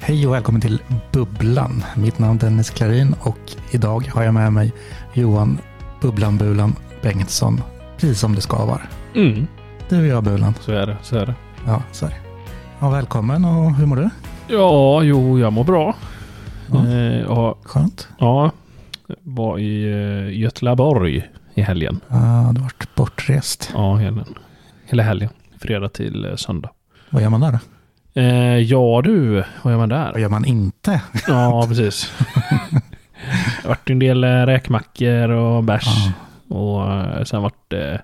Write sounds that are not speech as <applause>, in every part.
Hej och välkommen till Bubblan. Mitt namn är Dennis Klarin och idag har jag med mig Johan Bubblan Bulan Bengtsson. Precis som det ska vara. Mm, Du och jag Bulan. så är det. Så är det. Ja, så är det. Ja, välkommen och hur mår du? Ja, jo, jag mår bra. Ja. Eh, ja, Skönt. ja, var i eh, Göteborg i helgen. Ja, du har varit bortrest. Ja, hela, hela helgen. Fredag till eh, söndag. Vad gör man där då? Eh, ja du, vad gör man Vad där? gör man inte? Ja, precis. <laughs> Det varit en del eh, räkmackor och bärs. Ja. Och eh, sen varit eh,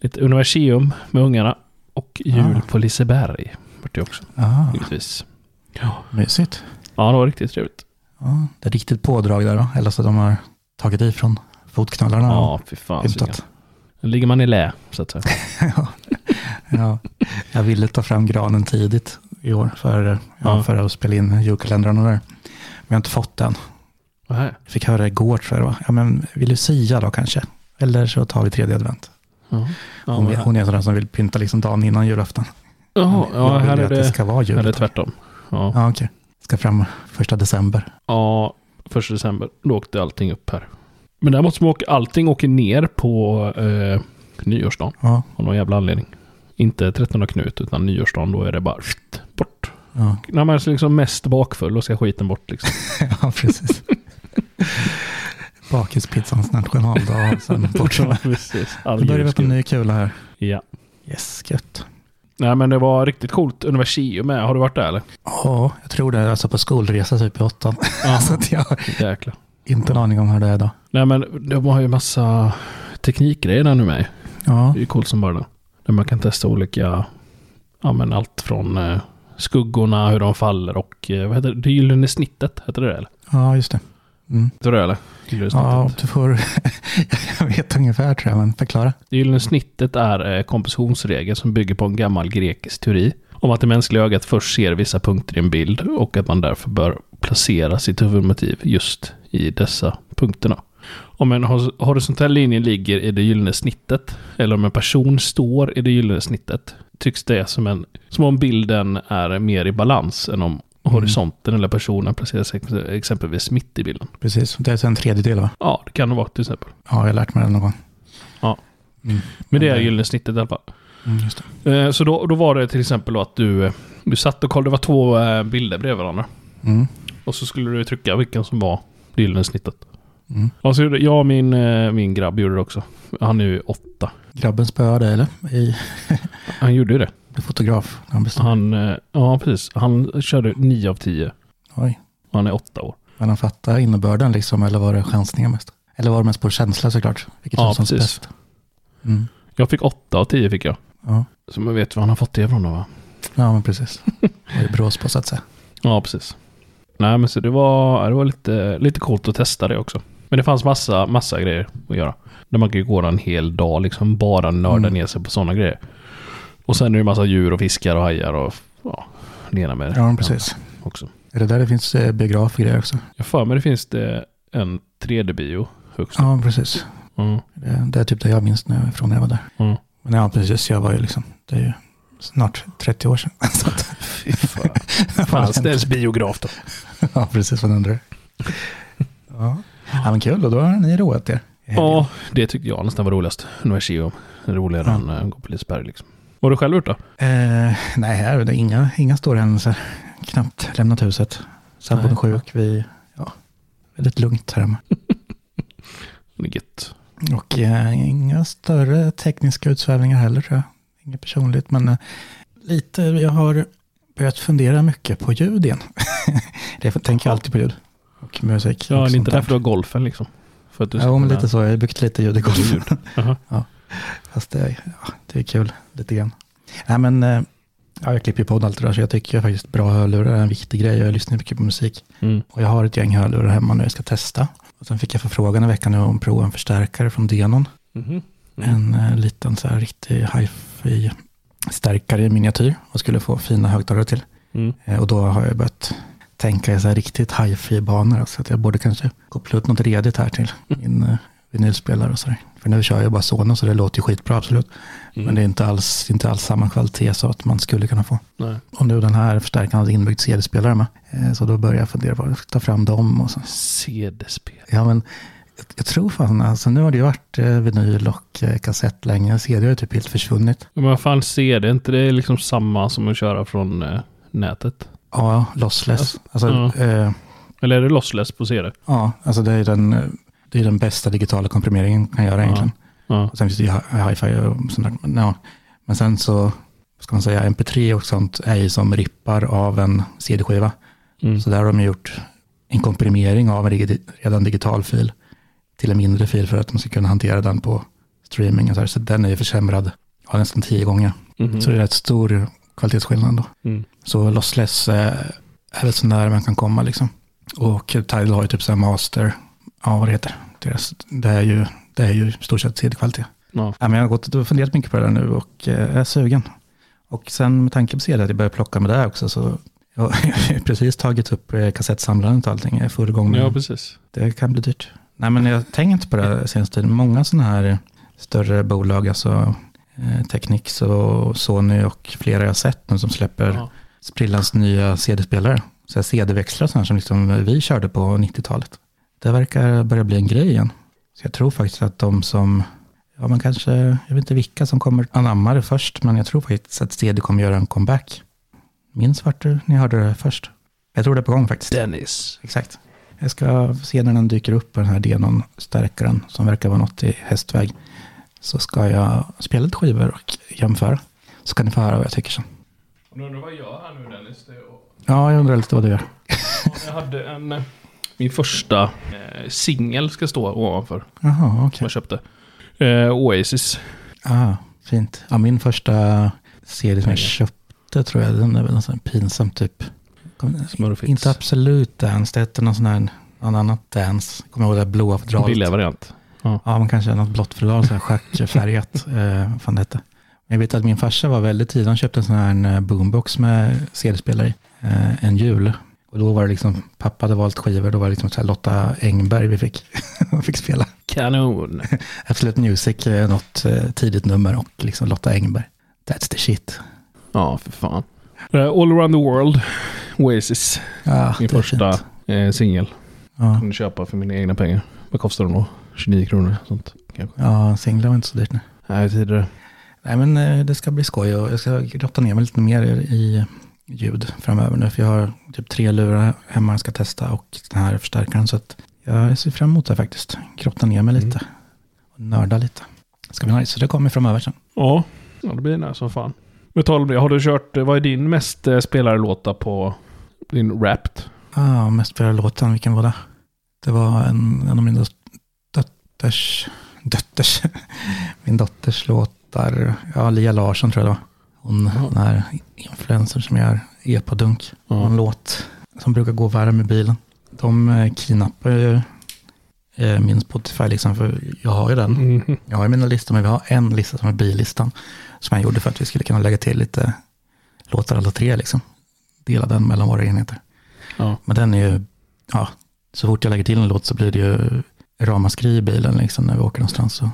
lite universium med ungarna. Och jul Ah. på Liseberg. Vart det också, Ja, givetvis. Ja. mysigt. ja, det var riktigt trevligt. Ja, det är riktigt pådrag där då. Eller så de har tagit i från fotknölarna. Ja, fy fan. ligger man i lä, så att säga. <laughs> ja. Ja, jag ville ta fram granen tidigt i år för, ja, för att spela in julkalendrarna där. Men jag har inte fått den. Jag fick höra igår tror jag det var. Ja, men vill du sia då kanske? Eller så tar vi tredje advent. Ja, ja, hon, hon är sån som vill pynta liksom dagen innan julafton. Jaha, ja, här är det det, ska vara jul. här är det tvärtom. Ja. Ja, okej. Ska fram första december. ja, första december, då åkte allting upp här. Men däremot så åker allting åker ner på eh, nyårsdagen. Ja, Av någon jävla anledning. Inte 13 Knut, utan nyårsdagen, då är det bara bort. ja. När man är liksom mest bakfull, då ska skiten bort liksom. <laughs> ja precis. Bakispizzans nationaldag. och Sen <laughs> bort. Ja, precis. All Nu börjar vi på en ny kula här. Ja. Yes, gött. Nej, men det var riktigt coolt. Universium med. Har du varit där eller? Ja, jag tror det. Alltså på skolresa typ i åttan. <laughs> så att jag Jäklar. inte en aning om hur det är då. Nej, men de har ju massa teknikgrejer där nu med. Ja, Det är ju coolt som bara det. Där man kan testa olika, ja men allt från eh, skuggorna, hur de faller och eh, vad heter det? Det gyllene snittet, heter det det eller? ja just det. Mm. Heter det eller? Ja, du får... <laughs> jag vet ungefär tror jag, men förklara. Det gyllene snittet är eh, kompositionsregel som bygger på en gammal grekisk teori. Om att det mänskliga ögat först ser vissa punkter i en bild och att man därför bör placera sitt huvudmotiv just i dessa punkterna. Om en hor- horisontell linje ligger i det gyllene snittet, eller om en person står i det gyllene snittet, tycks det som, en, som om bilden är mer i balans än om horisonten eller personen placerar sig exempelvis mitt i bilden. Precis, det är en tredjedel va? Ja, det kan det vara till exempel. Ja, jag har lärt mig det någon gång. Ja. Mm. Men det är gyllene snittet i alla fall. Mm, just det. Eh, Så då, då var det till exempel att du, du satt och kollade, det var två eh, bilder bredvid varandra. Mm. Och så skulle du trycka vilken som var det gyllene snittet. Mm. Och så gjorde jag och min, eh, min grabb gjorde det också. Han är ju åtta. Grabben spöade eller? I <laughs> Han gjorde ju det. fotograf. Han. Han, eh, ja precis. Han körde nio av tio. Oj. Och han är åtta år. Men han fattade innebörden liksom, eller var det chansningar mest? Eller var det mest på känsla såklart? Vilket Ja, precis. bäst? Mm. Jag fick åtta av tio fick jag. Ja. Så man vet var han har fått det ifrån då va? ja, men precis. Det ju brås på så att säga. <laughs> Ja, precis. Nej, men så det var, det var lite, lite coolt att testa det också. Men det fanns massa, massa grejer att göra. Där man kan ju gå en hel dag liksom bara nörda Mm. ner sig på sådana grejer. Och sen är det massa djur och fiskar och hajar och ja, det ena med det Ja, precis. också. Är det där det finns eh, biograf grejer också? Jag för mig det finns det en 3D-bio högst. Ja, precis. Mm. Det, det är typ det jag minns när från när jag var där. Mm. Men ja, precis. Jag var ju liksom, det är ju snart 30 år sedan. <laughs> Fy fan. <laughs> Fanns det ens biograf då? ja, precis vad undrar. <laughs> Ja. Ja, men kul. Och då har ni roat er. Ja, det tyckte jag nästan var roligast. Universium. Roligare Ja. än att gå på Liseberg liksom. Vad har du själv gjort då? Eh, nej, här är det inga, inga stora händelser. Knappt lämnat huset. Sambon är sjuk. Vi, ja, väldigt lugnt här hemma. <laughs> Det är gött. Och eh, inga större tekniska utsvävningar heller tror jag. Inget personligt, men eh, lite, jag har börjat fundera mycket på ljud igen. <laughs> det tänker jag alltid på ljud. Och musik. Ja, det är inte där. därför du har golfen liksom. För att du Jo, men lite så. Jag har byggt lite ljud i golfen. Ljud. <laughs> Jaha. Fast det, ja, det är kul lite grann. Nej, men eh, ja, jag klipper ju podd allt det där, så jag tycker faktiskt bra hörlurar är en viktig grej. Jag lyssnar mycket på musik. Mm. Och jag har ett gäng hörlurar hemma nu jag ska testa. Och sen fick jag förfrågan i veckan nu om prova en förstärkare från Denon. Mhm. Mm. En eh, liten så här riktig hi-fi stärkare i miniatyr och skulle få fina högtalare till. Mm. Eh, och då har jag börjat tänka i så här riktigt hi-fi banor. Så att jag borde kanske koppla ut något redigt här till min eh, vinylspelare och sådär. För nu kör jag bara Sonos så det låter ju skitbra absolut. Mm. Men det är inte alls, inte alls samma kvalitet så att man skulle kunna få. Nej. Och nu den här förstärkaren hade inbyggd CD-spelare med. Eh, så då börjar jag fundera på att ta fram dem och så. CD-spel. Ja men jag, jag tror fan, alltså nu har det ju varit eh, vinyl och kassett länge. CD har ju typ helt försvunnit. Men vad fan CD, är inte det liksom samma som att köra från eh, nätet? Ja, lossless. Alltså, Ja. eh, Eller är det lossless på CD? ja, alltså det är den, det är den bästa digitala komprimeringen kan göra egentligen. Ja. Och sen finns det ju hi- hi-fi och sånt där. Men, ja. men sen så, ska man säga, MP3 och sånt är ju som rippar av en CD-skiva. Mm. Så där har de gjort en komprimering av en redan digital fil till en mindre fil för att man ska kunna hantera den på streaming. Och så, så den är ju försämrad ja, nästan tio gånger. Mhm. Så det är rätt stor kvalitetsskillnad då. Mm. Så lossless eh, är väl så nära man kan komma liksom. Och Tidal har ju typ så här master, ja vad det heter. Deras, det, är ju, det är ju i stort sett CD-kvalitet. Ja. Ja, men jag har gått och funderat mycket på det där nu och eh, är sugen. Och sen med tanke på CD att jag börjar plocka med det här också så <laughs> jag har precis tagit upp eh, kassettsamlandet och allting. Jag är full igång med ja, precis. Det kan bli dyrt. Nej, men jag har tänkt på det senaste tiden. Många sådana här större bolag, alltså eh, Technics och Sony och flera jag har sett nu som släpper Ja. Sprillans nya CD-spelare. Så CD-växlar sådana som liksom vi körde på 90-talet. Det verkar börja bli en grej igen. Så jag tror faktiskt att de som, ja men kanske, jag vet inte vilka som kommer anamma det först, men jag tror faktiskt att CD kommer göra en comeback. Minns vart du, ni hörde det först? Jag tror det är på gång faktiskt. Dennis. Exakt. Jag ska se när den dyker upp den här Denon-stärkaren som verkar vara något i hästväg. Så ska jag spela lite skivor och jämföra. Så kan ni få höra vad jag tycker sen. Nu undrar vad jag gör här nu Dennis. Det är- Ja, jag undrar lite vad du gör. Jag hade en... eh, Min första eh, singel ska stå ovanför. Jaha, Som okej. jag köpte. Eh, Oasis. Ah, fint. Ja, min första serie som jag köpte tror jag, den är väl en sån pinsam typ. Smurfits. Inte absolut dance, det hette någon sån här, någon annan dance. Kommer du ihåg det blåa fodralet? Billiga variant. Ja, men kanske något blått fodral, schackfärgat. <laughs> eh, vad fan det hette. Jag vet att min farsa var väldigt tidig, han köpte en sån här eh, boombox med CD-spelare i. Eh, en jul. Och då var det liksom, pappa hade valt skivor, då var det liksom så här Lotta Engberg vi fick, <laughs> fick spela. Kanon. <laughs> Absolut Music, något eh, tidigt nummer och liksom Lotta Engberg. That's the shit. Ja, för fan. All around the world. Oasis. Ja, Min första singel. Ja, Kunde köpa för mina egna pengar. Vad kostar de då? 29 kronor. Sånt. Kanske. ja singlar var inte så dyrt nu. Nej, tidigare. Nej men eh, det ska bli skoj och jag ska grotta ner mig lite mer i ljud framöver nu. För jag har typ tre lurar hemma jag ska testa och den här förstärkaren. Så att jag ser fram emot det faktiskt. Grotta ner mig lite och nörda lite. Det ska bli nice. Så det kommer framöver sen. Ja, ja det blir nice som fan. Med tal om det, har du kört, eh, vad är din mest eh, spelare låta på din Wrapped? Ah, mest spelade låten, vilken var det? Det var en, en av mina dotters, dotters, <laughs> min dotters låtar. Ja, Lia Larsson tror jag det var. Hon, Jaha. den här influencern som gör epadunk. Ja. En låt som brukar gå varm i bilen. De eh, kidnappar ju eh, min Spotify, liksom, för jag har ju den. Mm. Jag har ju mina listor, men vi har en lista som är billistan. Som jag gjorde för att vi skulle kunna lägga till lite låtar alla tre, liksom. Dela den mellan våra enheter. Ja. Men den är ju, ja, så fort jag lägger till en låt så blir det ju ramaskri i bilen liksom, när vi åker någonstans. Så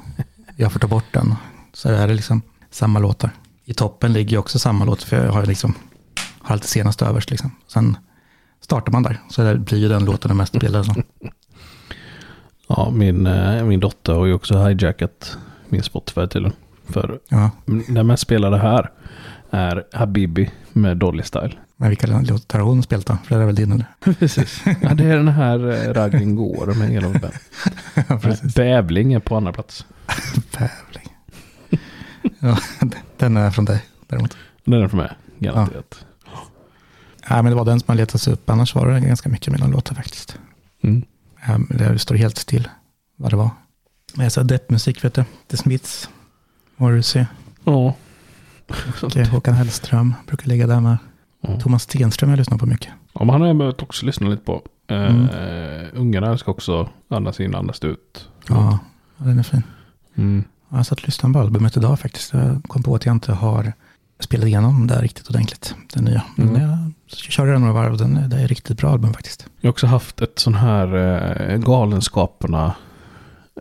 jag får ta bort den. Så är det liksom samma låtar. I toppen ligger ju också samma låt, för jag har liksom, har alltid senast överst liksom. Sen startar man där, så det blir ju den låten den mest spelade. Så. <laughs> Ja, min, eh, min dotter har ju också hijackat min Spotify till. För Ja, den mest spelade här är Habibi med Dolly Style. men vilka låtar har hon spelat då? För det är väl din eller? <laughs> Precis. Ja, det är den här eh, Raggen går med hela band. <laughs> Ja, precis. Bävling är på andra plats. Bävling. <laughs> Ja, den är från dig däremot. Den är för mig, garanterat. Ja, men det var den som har letats upp, annars var det ganska mycket mellan låtar faktiskt. Mm. Det står helt still vad det var. Men jag sa deppmusik vet du. The Smiths, Morrissey, Ja. och eh, Håkan Hellström brukar ligga där med. Ja. Thomas Stenström jag lyssnat på mycket. Ja, men han har jag börjat också lyssna lite på. Eh, Mm. Ungarna ska också andas in, andas ut. Ja, ja den är fin. Mm. Ja, Jag satt och lyssnade på albumet idag faktiskt. Jag kom på att jag inte har spelat igenom det riktigt ordentligt, den nya. Men Mm. jag körde den några varv och den det är ett riktigt bra album faktiskt. Jag har också haft ett sån här eh, Galenskaperna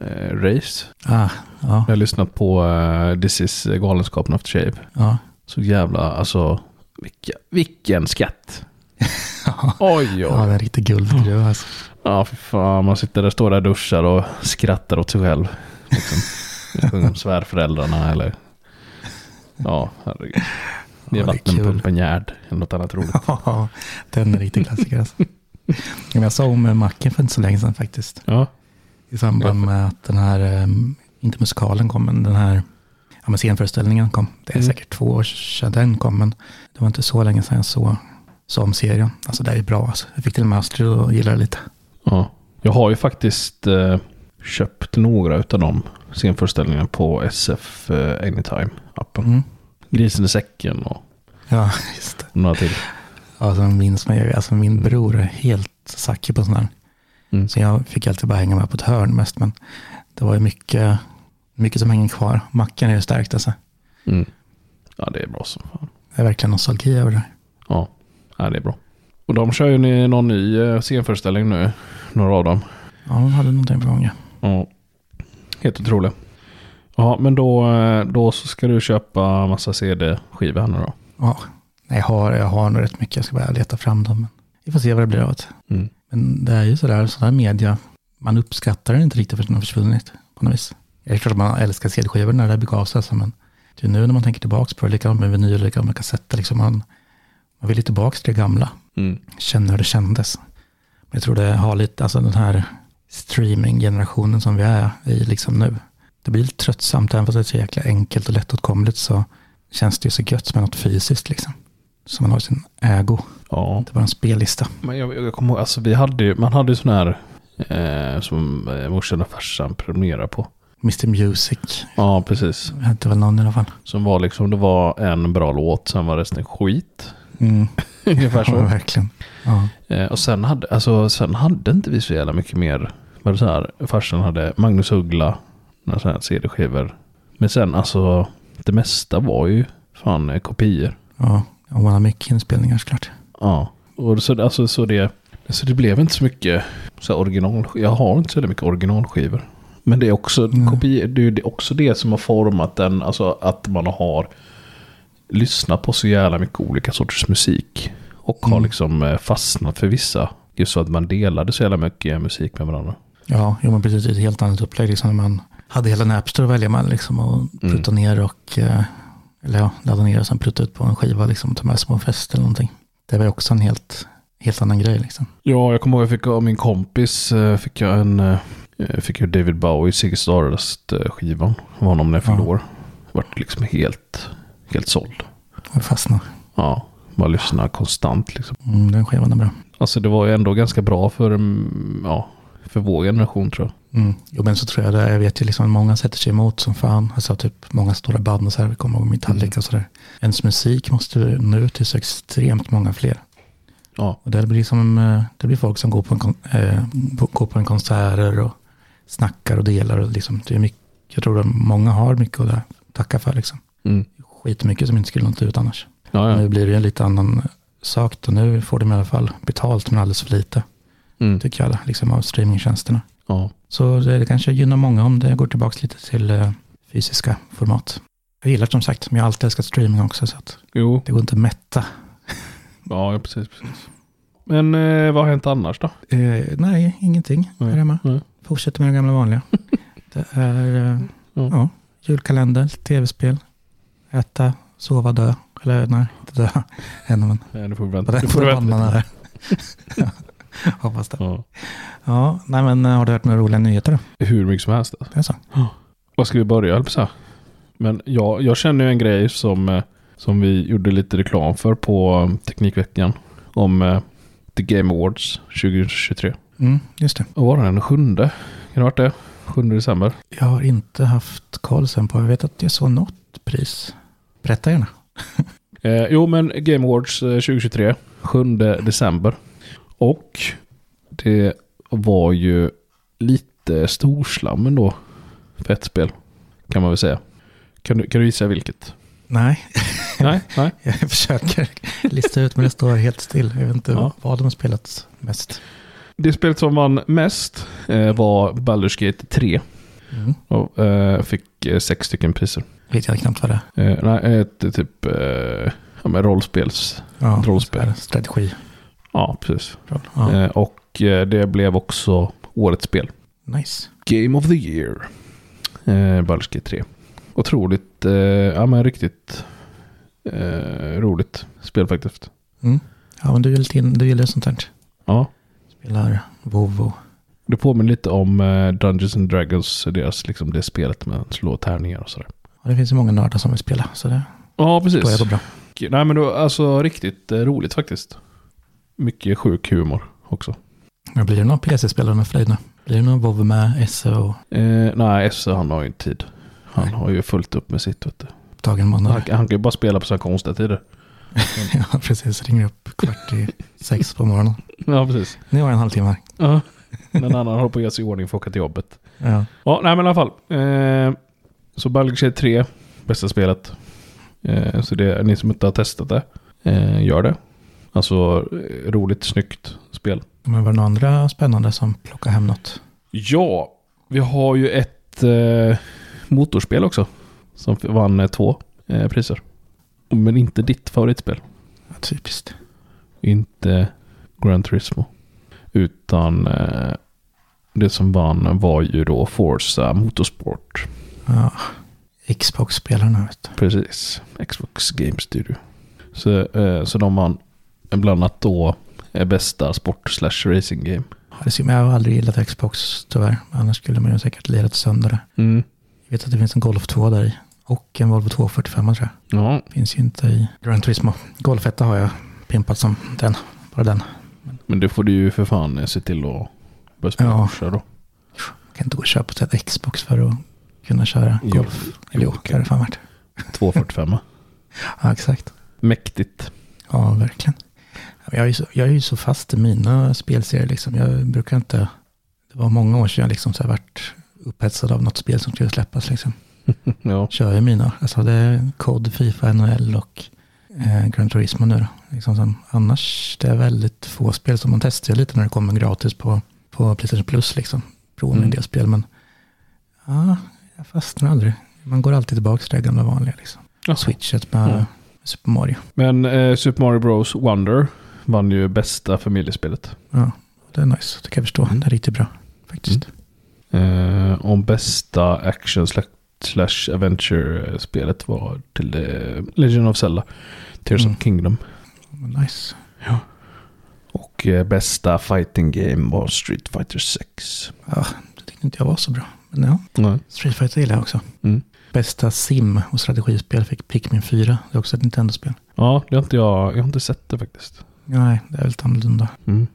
eh, race. Ah, ja, Jag har lyssnat på eh, This is Galenskapen After Shave. ja. Så jävla, alltså, vilka, vilken skatt. <laughs> Ja, Oj, oj. ja, det är riktigt guldgruva alltså. Ja, för fan. Man sitter där, står där och duschar och skrattar åt sig själv. Liksom. <laughs> Svärföräldrarna eller... Ja, herregud. Det Ja, är är vattenpumpen Gerd eller något annat roligt. <laughs> Ja, den är riktigt klassiker alltså. Ja, Jag såg om Macken för inte så länge sedan faktiskt. Ja, I samband med att den här, eh, inte musikalen kom, men den här ja, men scenföreställningen kom. Det är Mm. säkert två år sedan den kom, men det var inte så länge sedan jag såg, såg om serien. Alltså det är bra alltså. Jag fick till och med Astrid att gilla det lite. ja. Jag har ju faktiskt eh, köpt några utav de scenföreställningarna på SF eh, Anytime-appen. Mm. Grisen i säcken och Ja, <laughs> just det. några till. Alltså, minns mig, alltså min bror är helt sackig på sån här. Mm. Så jag fick alltid bara hänga med på ett hörn mest, men det var ju mycket, mycket som hänger kvar. Macken är ju starkt alltså. Mm. Ja, det är bra som fan. Det är verkligen nostalgi över det. Ja, ja det är bra. Och de kör ju någon ny eh, scenföreställning nu, några av dem. Ja, de hade någonting på gång. ja. Ja, helt otroligt. Ja, men då, då så ska du köpa massa CD-skivor här nu då. Ja, jag har, jag har nog rätt mycket. Jag ska bara leta fram dem. Men vi får se vad det blir av det. Mm. Men det är ju sådär, sådär media, man uppskattar den inte riktigt för att den har försvunnit på något vis. Det är klart att man älskar CD-skivor när det begav sig, alltså, men det är nu när man tänker tillbaka på det, likadant med vinyl, likadant med kassetter, liksom man, man vill ju tillbaka till det gamla, Mm. känna hur det kändes. Men jag tror det har lite, alltså den här streaming-generationen som vi är i liksom nu. Det blir lite tröttsamt, även fast det är så jäkla enkelt och lättåtkomligt så känns det ju så gött med något fysiskt liksom. Så man har sin ägo, Ja, inte bara en spellista. men jag, jag kommer ihåg, alltså vi hade ju, man hade ju sån här eh, som eh, morsan och farsan prenumererade på. Mr Music, Ja, precis. det väl någon i alla fall. Som var liksom, det var en bra låt, sen var resten skit. Mm. <laughs> Ungefär Ja, så. verkligen. Ja. Eh, och sen hade, alltså, sen hade inte vi så jävla mycket mer. Var det så här, farsan hade Magnus Uggla, några CD-skivor. Men sen alltså, det mesta var ju fan eh, kopior. ja, och man har mycket inspelningar såklart. Ja, och så, alltså, så, det, så det blev inte så mycket så här original. Jag har inte så mycket originalskivor. Men det är också, Mm. kopior, det är också det som har format den, alltså att man har lyssnat på så jävla mycket olika sorters musik. Och har Mm. liksom eh, fastnat för vissa. Just så att man delade så jävla mycket musik med varandra. Ja, jo, men precis. Ett helt annat upplägg. Liksom, när man hade hela Napster att välja mellan liksom, och Mm. putta ner och eh, eller ja, ladda ner och sen prutta ut på en skiva liksom, ta med sig på en fest eller någonting. Det var också en helt, helt annan grej. Liksom. Ja, jag kommer ihåg jag fick av min kompis, eh, fick jag en, fick jag David Bowie, Ziggy Stardust-skivan av honom när jag fyllde år. Vart liksom helt, helt såld. Jag fastnade. Ja, bara lyssna konstant liksom. Mm, den skivan är bra. Alltså det var ju ändå ganska bra för, mm, ja, för vår generation tror jag. Mm. Jo, men så tror jag det. Jag vet ju liksom många sätter sig emot som fan. Alltså typ många stora band och så här. Vi kommer ihåg Metallica Mm. och sådär. Ens musik måste nå ut till så extremt många fler. Ja, Och det blir som, eh, det blir folk som går på en, eh, går på en konserter och snackar och delar. Och liksom, det är mycket, jag tror att många har mycket att tacka för. Liksom. Mm. Skitmycket som inte skulle nått ut annars. Ja, Nu ja. blir det en lite annan sak. Då. Nu får de i alla fall betalt, men alldeles för lite. Mm. Tycker jag, liksom, av streamingtjänsterna. ja. Så det, det kanske gynnar många om det går tillbaka lite till eh, fysiska format. Jag gillar som sagt, men jag har alltid älskat streaming också. Så att Jo, det går inte att mätta. <laughs> ja, precis, precis. Men eh, vad har hänt annars då? Eh, nej, ingenting här Nej. hemma. Nej. Fortsätter med det gamla vanliga. <laughs> det är eh, Ja. ja, julkalender, tv-spel, äta, sova, dö. Eller nej, inte dö <laughs> än, men Nej, du får på vänta. Du får vänta. banan här. <laughs> Ja, Hoppas det. Ja. Ja, nej men eh, har du hört några roliga nyheter då? Hur mycket som helst. Alltså. Det är så? Vad ska vi börja, säga. Men jag, jag känner ju en grej som, eh, som vi gjorde lite reklam för på eh, Teknikveckan. Om The Game Awards 2023. Mm, just det. Och var det den sjunde? Kan det ha varit det? 7 december. Jag har inte haft koll sen på, jag vet att jag såg något pris. Berätta gärna. <laughs> Eh, jo, men Game Awards eh, 2023, 7 december. Och det var ju lite storslam ändå för ett spel. Kan man väl säga. Kan du, kan du gissa vilket? Nej, <laughs> nej, nej. <laughs> jag försöker lista ut men det står helt still. Jag vet inte Ja. vad de har spelat mest. Det spelet som vann mest eh, var Baldur's Gate 3. Mm. Och eh, fick eh, sex stycken priser. Vet jag knappt vad det är. Eh, nej, ett typ eh, ja, men rollspels... Ja, Rollspel. Strategi. Ja, precis. Ja, Eh, och eh, det blev också årets spel. nice. Game of the year. Eh, Gate 3. Otroligt, eh, ja men riktigt eh, roligt spel faktiskt. Mm. Ja, men du gillar, du gillar sånt här. Ja, Spelar WoW och... det påminner lite om eh, Dungeons and Dragons, deras, liksom det spelet med att slå tärningar och sådär. Det finns ju många nördar som vill spela. Så det Ja, precis. går bra. Nej men då, alltså riktigt eh, roligt faktiskt. Mycket sjuk humor också. Men blir det någon PC-spelare för dig nu? Blir det någon WoW med SE och Eh, nej, Esse han har ju inte tid. Han Nej. har ju fullt upp med sitt. Vet du. dagen Han, månad? han kan ju bara spela på så här konstiga tider. <laughs> ja, precis. Ringer upp kvart i sex på morgonen. Ja, precis. Nu har jag en halvtimme. här. Ja. En annan håller på att göra sig i ordning för att åka till jobbet. Ja. Ja, nej men i alla fall. Eh, så Baldur's Gate 3, bästa spelet. Eh, så det, ni som inte har testat det, eh, gör det. Alltså roligt, snyggt spel. Men var det några andra spännande som plockar hem något? Ja, vi har ju ett eh, motorspel också. Som vann eh, två eh, priser. Men inte ditt favoritspel. Ja, typiskt. Inte Gran Turismo. Utan eh, det som vann var ju då Forza Motorsport. Ja. Xbox-spelarna vet du. Precis. Xbox Game Studio. Så, eh, så de vann bland annat då eh, bästa sport slash racing game. Jag har aldrig gillat Xbox tyvärr. Annars skulle man ju säkert lirat sönder det. Mm. Jag vet att det finns en Golf 2 där i. Och en Volvo 245 tror jag. Ja, Finns ju inte i Gran Turismo. Golf 1 har jag pimpat som den. Bara den. Men det får du ju för fan se till att börja spela Ja. Forza då. Jag kan inte gå och köpa ett Xbox för att kunna köra Jo. golf. Eller jo, det hade det fan varit. 245. <laughs> Ja, exakt. Mäktigt. Ja, verkligen. Jag är, ju så, jag är ju så fast i mina spelserier. Liksom. Jag brukar inte... Det var många år sedan jag liksom så här varit upphetsad av något spel som skulle släppas. Liksom. <laughs> Ja. Kör ju mina. Alltså det är COD, Fifa, NHL och eh, Gran Turismo nu då. Liksom som, annars det är väldigt få spel som man testar lite när det kommer gratis på, på Playstation Plus. Liksom. Provar med en Mm. del spel. Men ja, jag fastnar aldrig. Man går alltid tillbaka till det gamla vanliga. Liksom. Jaha. Switchet med Mm. Super Mario. Men eh, Super Mario Bros Wonder vann ju bästa familjespelet. Ja, det är nice. Det kan jag förstå. Mm. Det är riktigt bra faktiskt. Eh, om bästa action sla- slash adventure-spelet var till eh, Legend of Zelda. Tears Mm. of Kingdom. Nice. Och eh, bästa fighting game var Street Fighter 6. Ja, det tyckte inte jag var så bra. Men ja, Nej. Street Fighter gillar jag också. Mm. Bästa sim och strategispel fick Pikmin 4. Det är också ett Nintendo-spel. Ja, det har inte jag, jag har inte sett det faktiskt. Nej, det är väldigt annorlunda. Mm.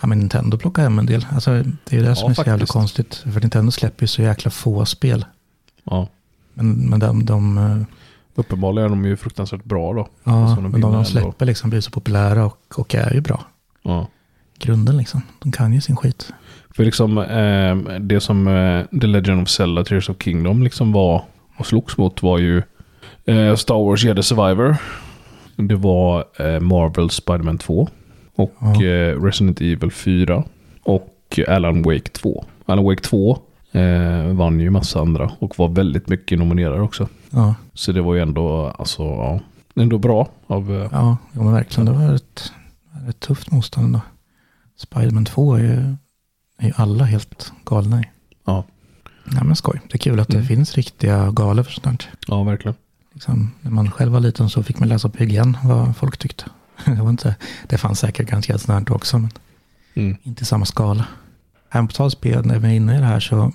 Ja, men Nintendo plockar hem en del. Alltså, det är det Ja, som är så jävla konstigt. För Nintendo släpper ju så jäkla få spel. Ja. Men, men de, de, eh, Uppenbarligen är de ju fruktansvärt bra då. ja, Alltså, men de, de släpper liksom blir så populära och, och är ju bra. Ja. grunden liksom. De kan ju sin skit. För liksom eh, det som eh, The Legend of Zelda Tears of Kingdom liksom var och slogs mot var ju eh, Star Wars Jedi Survivor. Det var eh, Marvel Spider-Man 2. Och Ja. eh, Resident Evil 4. Och Alan Wake 2. Alan Wake 2 eh, vann ju massa andra och var väldigt mycket nominerad också. Ja, Så det var ju ändå, alltså, ja, ändå bra av... eh, ja, ja men verkligen. Det var ett, ett tufft motstånd ändå. Spiderman 2 är ju, är ju alla helt galna i. Ja. Nej men skoj. Det är kul att det Mm. finns riktiga galor för sånt här. Ja, verkligen. Liksom, när man själv var liten så fick man läsa på igen vad folk tyckte. <laughs> Det, var inte, det fanns säkert garanterat sånt här också, men Mm. inte samma skala. Här på tal spel, när vi är inne i det här så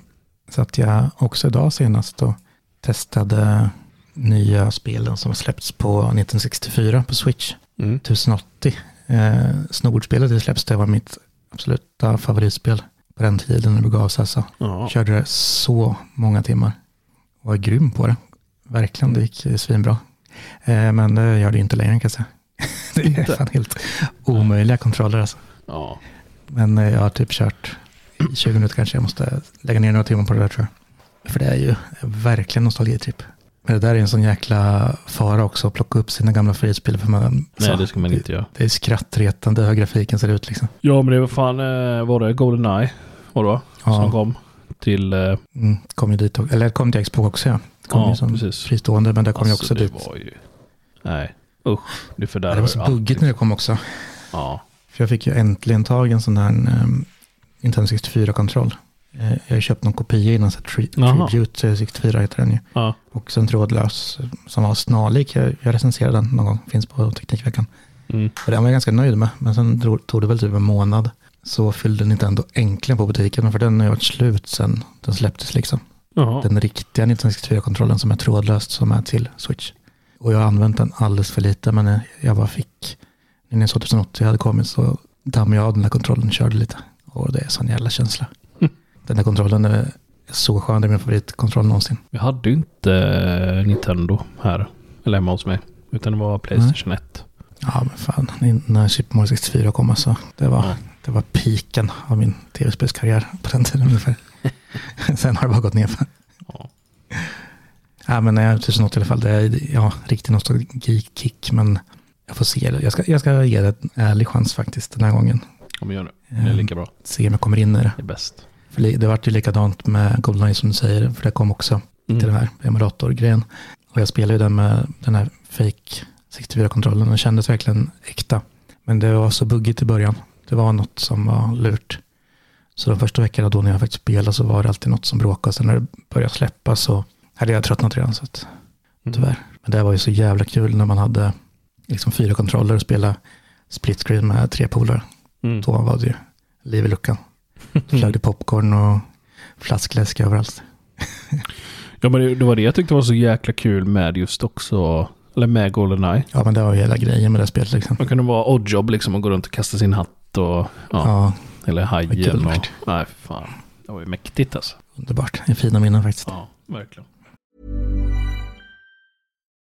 satt jag också idag senast och testade nya spelen som har släppts på 1964 på Switch. Mm. 1080. Eh, Snordspelet det släpps, det var mitt absoluta favoritspel på den tiden när det begav sig. Alltså. Ja. Körde det så många timmar. Var grym på det. Verkligen, det gick svinbra. Eh, men det gör det inte längre kan jag säga. <laughs> det är fan helt omöjliga kontroller alltså. ja. Men eh, jag har typ kört 20 minuter kanske. Jag måste lägga ner några timmar på det där tror jag. För det är ju verkligen nostalgitripp. Men det där är en sån jäkla fara också att plocka upp sina gamla favoritspel. För man, Nej, så, det ska man inte göra. Det är skrattretande hur grafiken ser ut liksom. Ja, men det var fan, eh, var det Goldeneye? Var det va? Ja. Som kom till... Eh, Mm, kom ju dit också. Eller kom till Xbox också ja. Kom Ja, ju som precis. fristående men det kom ju alltså, också det dit. var ju... Nej, usch. Det Det var så buggigt när det kom också. Ja. För jag fick ju äntligen tag i en sån här um, Nintendo 64-kontroll. Eh, jag har köpt någon kopia innan, så tri-. Tribute eh, 64 heter den ju. Ja. Och sen trådlös som var snarlik. Jag, jag recenserade den någon gång, finns på Teknikveckan. Mm. Och den var jag ganska nöjd med. Men sen tog det väl typ en månad. Så fyllde Nintendo äntligen på butiken. För den har ju varit slut sen den släpptes liksom. Jaha. Den riktiga 1964-kontrollen som är trådlöst som är till Switch. Och jag har använt den alldeles för lite. Men jag bara fick, när jag såg 2080 hade kommit så dammade jag av den där kontrollen och körde lite. Och det är sån jävla känsla. Mm. Den där kontrollen är så skön. Det är min favoritkontroll någonsin. Vi hade ju inte eh, Nintendo här. Eller hemma hos mig. Utan det var Playstation 1. Ja men fan, när Super Mario 64 kom alltså. Det var, Ja. det var piken av min tv-spelskarriär på den tiden ungefär. <laughs> Sen har det bara gått ner. Ja. Ja men nej, 1080 i alla fall. Det är ja, riktig nostalgikick. Men jag får se. Jag ska, jag ska ge det en ärlig chans faktiskt den här gången. Om vi gör det. Det är lika bra. Se om jag kommer in i det. Det är bäst. För det vart ju likadant med Goldeneye som du säger. För det kom också till den här emulatorgrejen. Och jag spelade ju den med den här fake 64-kontrollen och kändes verkligen äkta. Men det var så buggigt i början. Det var något som var lurt. Så de första veckorna då när jag faktiskt spelade så var det alltid något som bråkade. Sen när det började släppa så hade jag tröttnat redan. Så att, Mm. tyvärr. Men det var ju så jävla kul när man hade liksom fyra kontroller och spela split screen med tre polare. Mm. Då var det ju liv i luckan. Flög det <laughs> popcorn och flaskläsk överallt. Ja, men det, det var det jag tyckte var så jäkla kul med just också. Eller med Goldeneye. Ja, men det var ju hela grejen med det spelet liksom. Man kunde vara oddjob liksom och gå runt och kasta sin hatt och... Ja. Ja, Eller hajen och... Nej, fan. Det var ju mäktigt alltså. underbart. En fina minnen faktiskt. Ja, verkligen.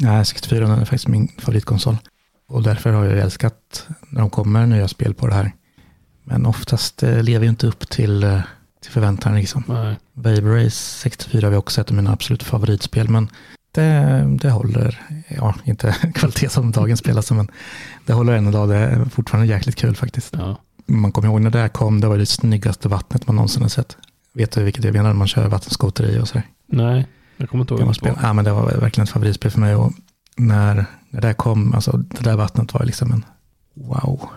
Nej, 64 är faktiskt min favoritkonsol. Och därför har jag älskat när de kommer nya spel på det här. Men oftast eh, lever ju inte upp till, eh, till förväntan liksom. Nej. Race 64 har vi också ett av mina absolut favoritspel. Men det, det håller, ja, inte <laughs> kvalitet som dagens spelas, men det håller än idag. Det är fortfarande jäkligt kul faktiskt. Ja. Man kommer ihåg när det här kom, det var det snyggaste vattnet man någonsin har sett. Vet du vilket jag menar när man kör vattenskoter i och sådär? Nej, jag kommer inte ihåg. Spel. det var. Ja, men det var verkligen ett favoritspel för mig. Och när, när det här kom, alltså det där vattnet var liksom en wow.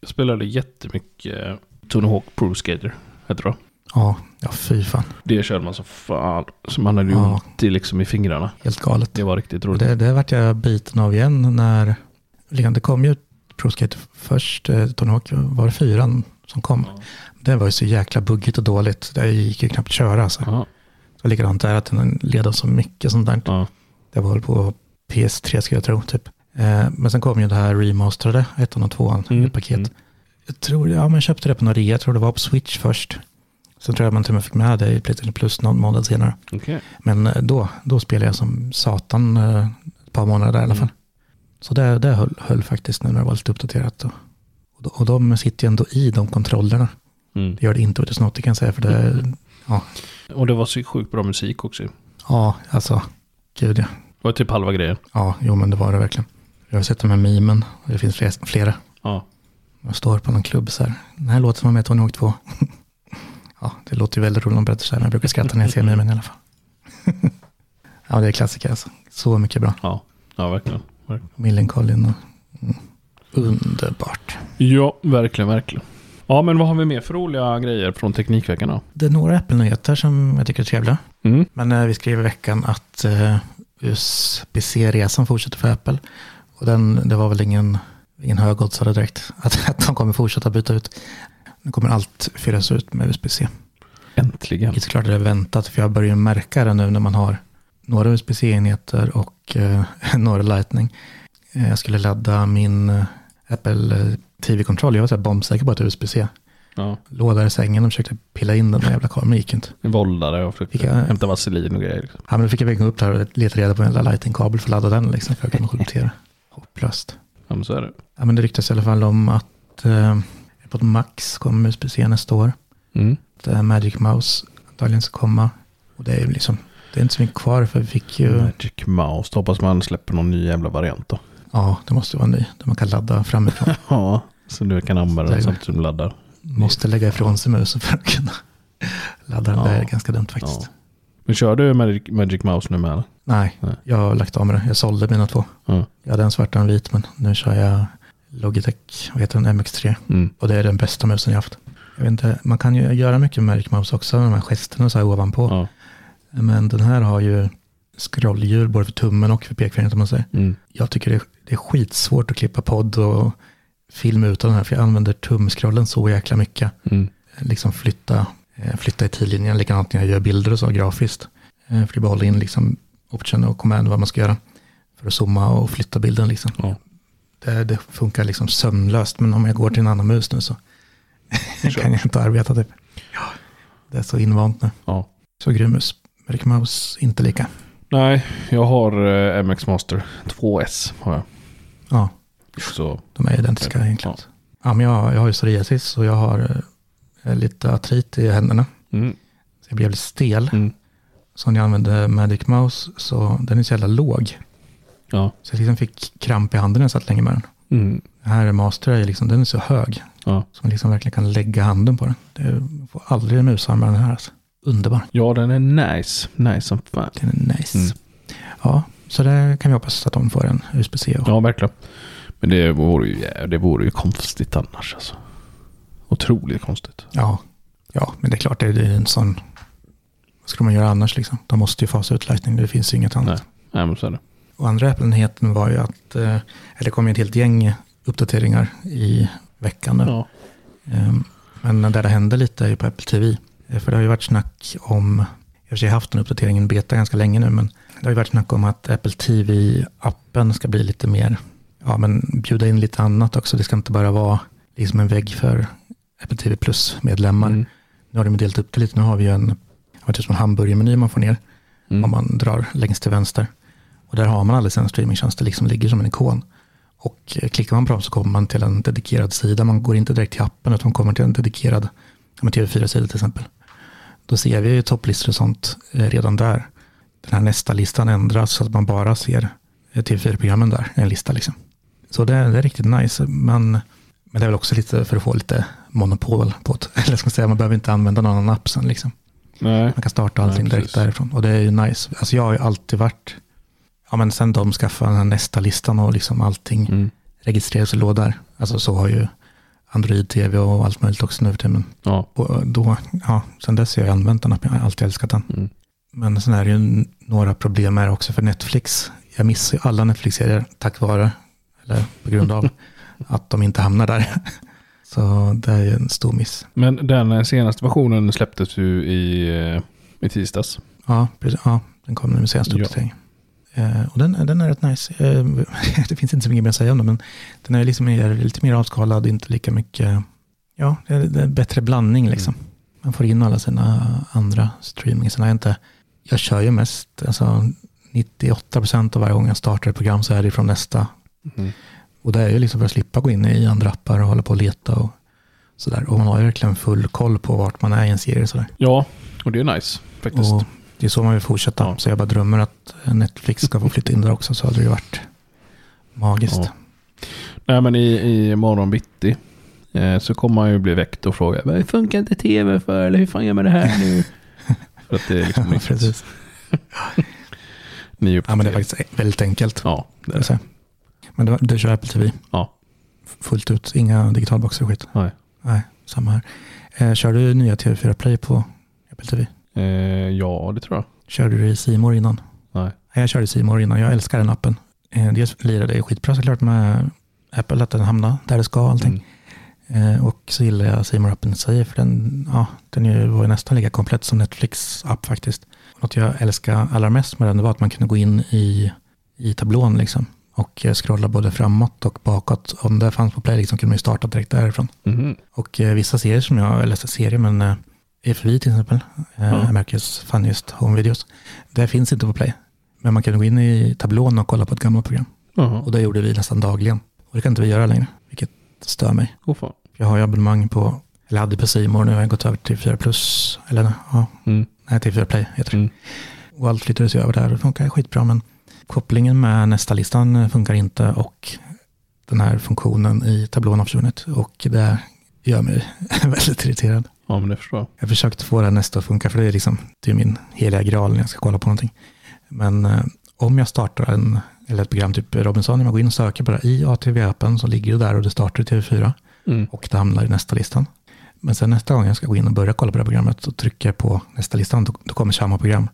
Jag spelade jättemycket Tony Hawk Pro Skater. Heter det. Ja, ja fy fan. Det körde man så fan. Så man hade ju Ja. ont i, liksom i fingrarna. Helt galet. Det var riktigt roligt. det, det vart jag biten av igen när, liksom, det kom ju Pro Skater först, eh, Tony Hawk, var det fyran som kom? Det var ju så jäkla buggigt och dåligt. Det gick ju knappt att köra. Alltså. Ja. Det var likadant där, att den led av så mycket sånt där. Ja. Det var väl på PS3 ska jag tro, typ. Eh, men sen kom ju det här remasterade, ettan och tvåan, Mm, ett paket. mm. Jag tror, ja men köpte det på någon rea, jag tror det var på Switch först. Sen tror jag man till och med fick med det i Playstation Plus någon månad senare. Okej. Men eh, då, då spelade jag som satan eh, ett par månader där i alla fall. Så det, det höll, höll faktiskt nu när det var lite uppdaterat. Och, och, de- och de sitter ju ändå i de kontrollerna. Mm. Det gör det inte Otis Notti kan jag säga, för det, ja, Och det var så sjukt bra musik också. Det ja, alltså, gud ja. var typ halva grejen. Ja, jo men det var det verkligen. Jag har sett de här memen, och det finns fler- flera. Ja. Jag står på någon klubb så här. Den här låten var med i Tony Hawk 2. ja, det låter ju väldigt roligt om här, jag brukar skratta när jag ser memen i alla fall. <laughs> ja, det är klassiker alltså. Så mycket bra. Ja, ja verkligen. verkligen. Millencolin och mm, underbart. Ja, verkligen, verkligen. Ja, men vad har vi mer för roliga grejer från Teknikveckan då? Det är några Apple-nyheter som jag tycker är trevliga. Mm. Men eh, vi skrev i veckan att eh, USB-C-resan fortsätter för Apple. Och den, det var väl ingen, ingen högoddsare direkt <laughs> att, att de kommer fortsätta byta ut. Nu kommer allt fyllas ut med USB-C. Äntligen. Vilket såklart är väntat, för jag börjar märka det nu när man har några USB-C-enheter och eh, <laughs> några Lightning. Eh, jag skulle ladda min eh, Apple eh, TV-kontroll, jag var så här bombsäker på att det var USB-C. Ja. Låg där i sängen och försökte pilla in den där jävla men det gick inte. En våldare och försökte Fick jag- hämta vaselin och grejer. Liksom. Ja, men då fick jag väcka upp där och leta reda på en jävla Lightning-kabel för att ladda den liksom, för att kunna juntera. Hopplöst. Ja, men så är det. Ja, men det ryktas i alla fall om att eh, AirPod Max kommer USB-C nästa år. Mm. Att, eh, Magic Mouse antagligen ska komma. Och det är ju liksom, det är inte så mycket kvar för vi fick ju, Magic Mouse. Hoppas man släpper någon ny jävla variant då. ja det måste vara en ny, där man kan ladda framifrån. <laughs> Ja, så du kan använda den samtidigt som du laddar. måste lägga ifrån sig musen för att kunna <laughs> ladda den. Ja. Det är ganska dumt faktiskt. Ja. Men kör du Magic, Magic Mouse nu med? eller? Nej, Nej. jag har lagt av med det. Jag sålde mina två. Ja. Jag hade en svart och en vit, men nu kör jag Logitech, vad heter den, MX3. Mm. Och det är den bästa musen jag haft. Jag vet inte, man kan ju göra mycket med Magic Mouse också, de här gesterna så här ovanpå. Ja. Men den här har ju scrollhjul både för tummen och för pekfingret om man säger. Mm. Jag tycker det är, det är skitsvårt att klippa podd och film utan den här, för jag använder tumscrollen så jäkla mycket. Mm. Liksom flytta, eh, flytta i tidlinjen, likadant när jag gör bilder och så grafiskt. Eh, För att behålla in liksom option och command vad man ska göra. För att zooma och flytta bilden liksom. Ja. Det, det funkar liksom sömnlöst, men om jag går till en annan mus nu så <laughs> kan jag inte arbeta typ. Ja, det är så invant nu. ja. Så grym mus. Magic Mouse, inte lika. Nej, jag har eh, MX Master 2S. Har jag. Ja, Så, de är identiska egentligen. Ja, men jag, jag har ju psoriasis och jag har eh, lite artrit i händerna. mm. Så jag blir jävligt stel. Mm. Så när jag använde Magic Mouse så den är så jävla låg. Ja. Så jag liksom fick kramp i handen när jag satt länge med den. Mm. Den här Master är liksom, den är så hög. Ja. Så man liksom verkligen kan lägga handen på den. Det får aldrig musarm med den här. Alltså. Underbar. ja, den är nice. Nice som fan. Den är nice. Mm. Ja, så det kan vi hoppas att de får en USB-C. Ja, verkligen. Men det vore ju, det vore ju konstigt annars alltså. Otroligt konstigt. ja. ja, men det är klart, det är en sån... Vad ska man göra annars liksom? De måste ju fasa ut Lightning, det finns ju inget annat. Nej. Nej, men så är det. Och andra Apple-nyheten var ju att, eh, eller det kom ju ett helt gäng uppdateringar i veckan nu. Ja. Ehm, Men där det hände lite är ju på Apple TV. Eh, För det har ju varit snack om, jag har haft den uppdateringen beta ganska länge nu, men det har ju varit snack om att Apple TV-appen ska bli lite mer, ja men bjuda in lite annat också. Det ska inte bara vara liksom en vägg för Apple TV Plus-medlemmar. Mm. Nu har de delat upp det lite, nu har vi ju en, en hamburgermeny man får ner Mm. om man drar längst till vänster. Och där har man alla sina streamingtjänster liksom ligger som en ikon. Och eh, klickar man på dem så kommer man till en dedikerad sida. Man går inte direkt till appen utan kommer till en dedikerad ja, men TV4-sida till exempel. Då ser vi ju topplistor och sånt eh, redan där. den här nästa listan ändras så att man bara ser TV4-programmen där, en lista liksom. Så det, det är riktigt nice. Man, men det är väl också lite för att få lite monopol på det. <laughs> Eller ska man säga, man behöver inte använda någon annan app sen liksom. Nej. Man kan starta allting Nej, direkt därifrån. Och det är ju nice. Alltså jag har ju alltid varit, ja men sen de skaffade den här nästa listan och liksom allting Mm. registreras i lådor. Alltså så har ju Android TV och allt möjligt också nu för tiden. Men Ja. och då, ja, sen dess har jag använt den appen, jag har alltid älskat den. Mm. Men sen är det ju några problem det också för Netflix. Jag missar ju alla Netflix-serier tack vare, eller på grund av, <laughs> att de inte hamnar där. <laughs> Så det är ju en stor miss. Men den eh, senaste versionen släpptes ju i, eh, i tisdags. Ja, precis, ja den kom nu med senaste Ja. uppdateringen. Eh, och den, den är rätt nice. Eh, <laughs> det finns inte så mycket mer att säga om den, men den är liksom mer, lite mer avskalad, inte lika mycket, ja, det är, det är bättre blandning liksom. Man får in alla sina andra streaming. Sen har jag inte, jag kör ju mest, alltså 98% av varje gång jag startar ett program så är det från nästa. Mm. Och det är ju liksom för att slippa gå in i andra appar och hålla på och leta och sådär. Och man har ju verkligen full koll på vart man är i en serie sådär. Ja, och det är nice faktiskt. Och det är så man vill fortsätta. Ja. Så jag bara drömmer att Netflix ska få flytta in där också så hade det ju varit magiskt. Ja. Nej men i, i morgon bitti eh, så kommer man ju bli väckt och fråga Vad funkar inte tv för? Eller hur fan gör man det här nu? <laughs> för att det är liksom Ja, precis. <laughs> Ny Ja, men det är faktiskt väldigt enkelt. Ja, det är det. Men du, du kör Apple TV Ja. fullt ut, inga digitalboxar och skit? Nej. Nej, samma här. Eh, kör du nya TV4 Play på Apple TV? Eh, ja, det tror jag. Körde du i Simor innan? Nej. Jag körde i Simor innan. Jag älskar den appen. Eh, dels lirade det skitbra såklart med Apple, att den hamnar där det ska allting. Mm. Eh, och så gillar jag Simor appen i sig, för den, ja, den är var nästan lika komplett som Netflix app faktiskt. Något jag älskar allra mest med den var att man kunde gå in i, i tablån liksom och scrolla både framåt och bakåt. Om det fanns på play liksom kunde man ju starta direkt därifrån. Mhm. Och eh, vissa serier som jag, eller serier men eh, FV till exempel, eh, Ja. America's Funniest Home Videos, det finns inte på play. Men man kan gå in i tablån och kolla på ett gammalt program. Jaha. Och det gjorde vi nästan dagligen. Och det kan inte vi göra längre, vilket stör mig. Åh fan. Jag har ju abonnemang på, eller hade på More, nu har jag gått över till 4 Plus, eller ja, Mm. nej till 4 Play heter det. Mm. Och allt flyttades ju över där och det funkar skitbra, men kopplingen med nästa listan funkar inte och den här funktionen i tablån har försvunnit och det gör mig <laughs> väldigt irriterad. Ja, men det förstår jag. Jag har försökt få det här nästa att funka, för det är liksom, det är min heliga graal när jag ska kolla på någonting. Men eh, om jag startar en, eller ett program typ Robinson, om jag går in och söker på det i ATV-appen så ligger det där och det startar i TV4 Mm. och det hamnar i nästa listan. Men sen nästa gång jag ska gå in och börja kolla på det här programmet så trycker jag på nästa listan, då, då kommer samma program.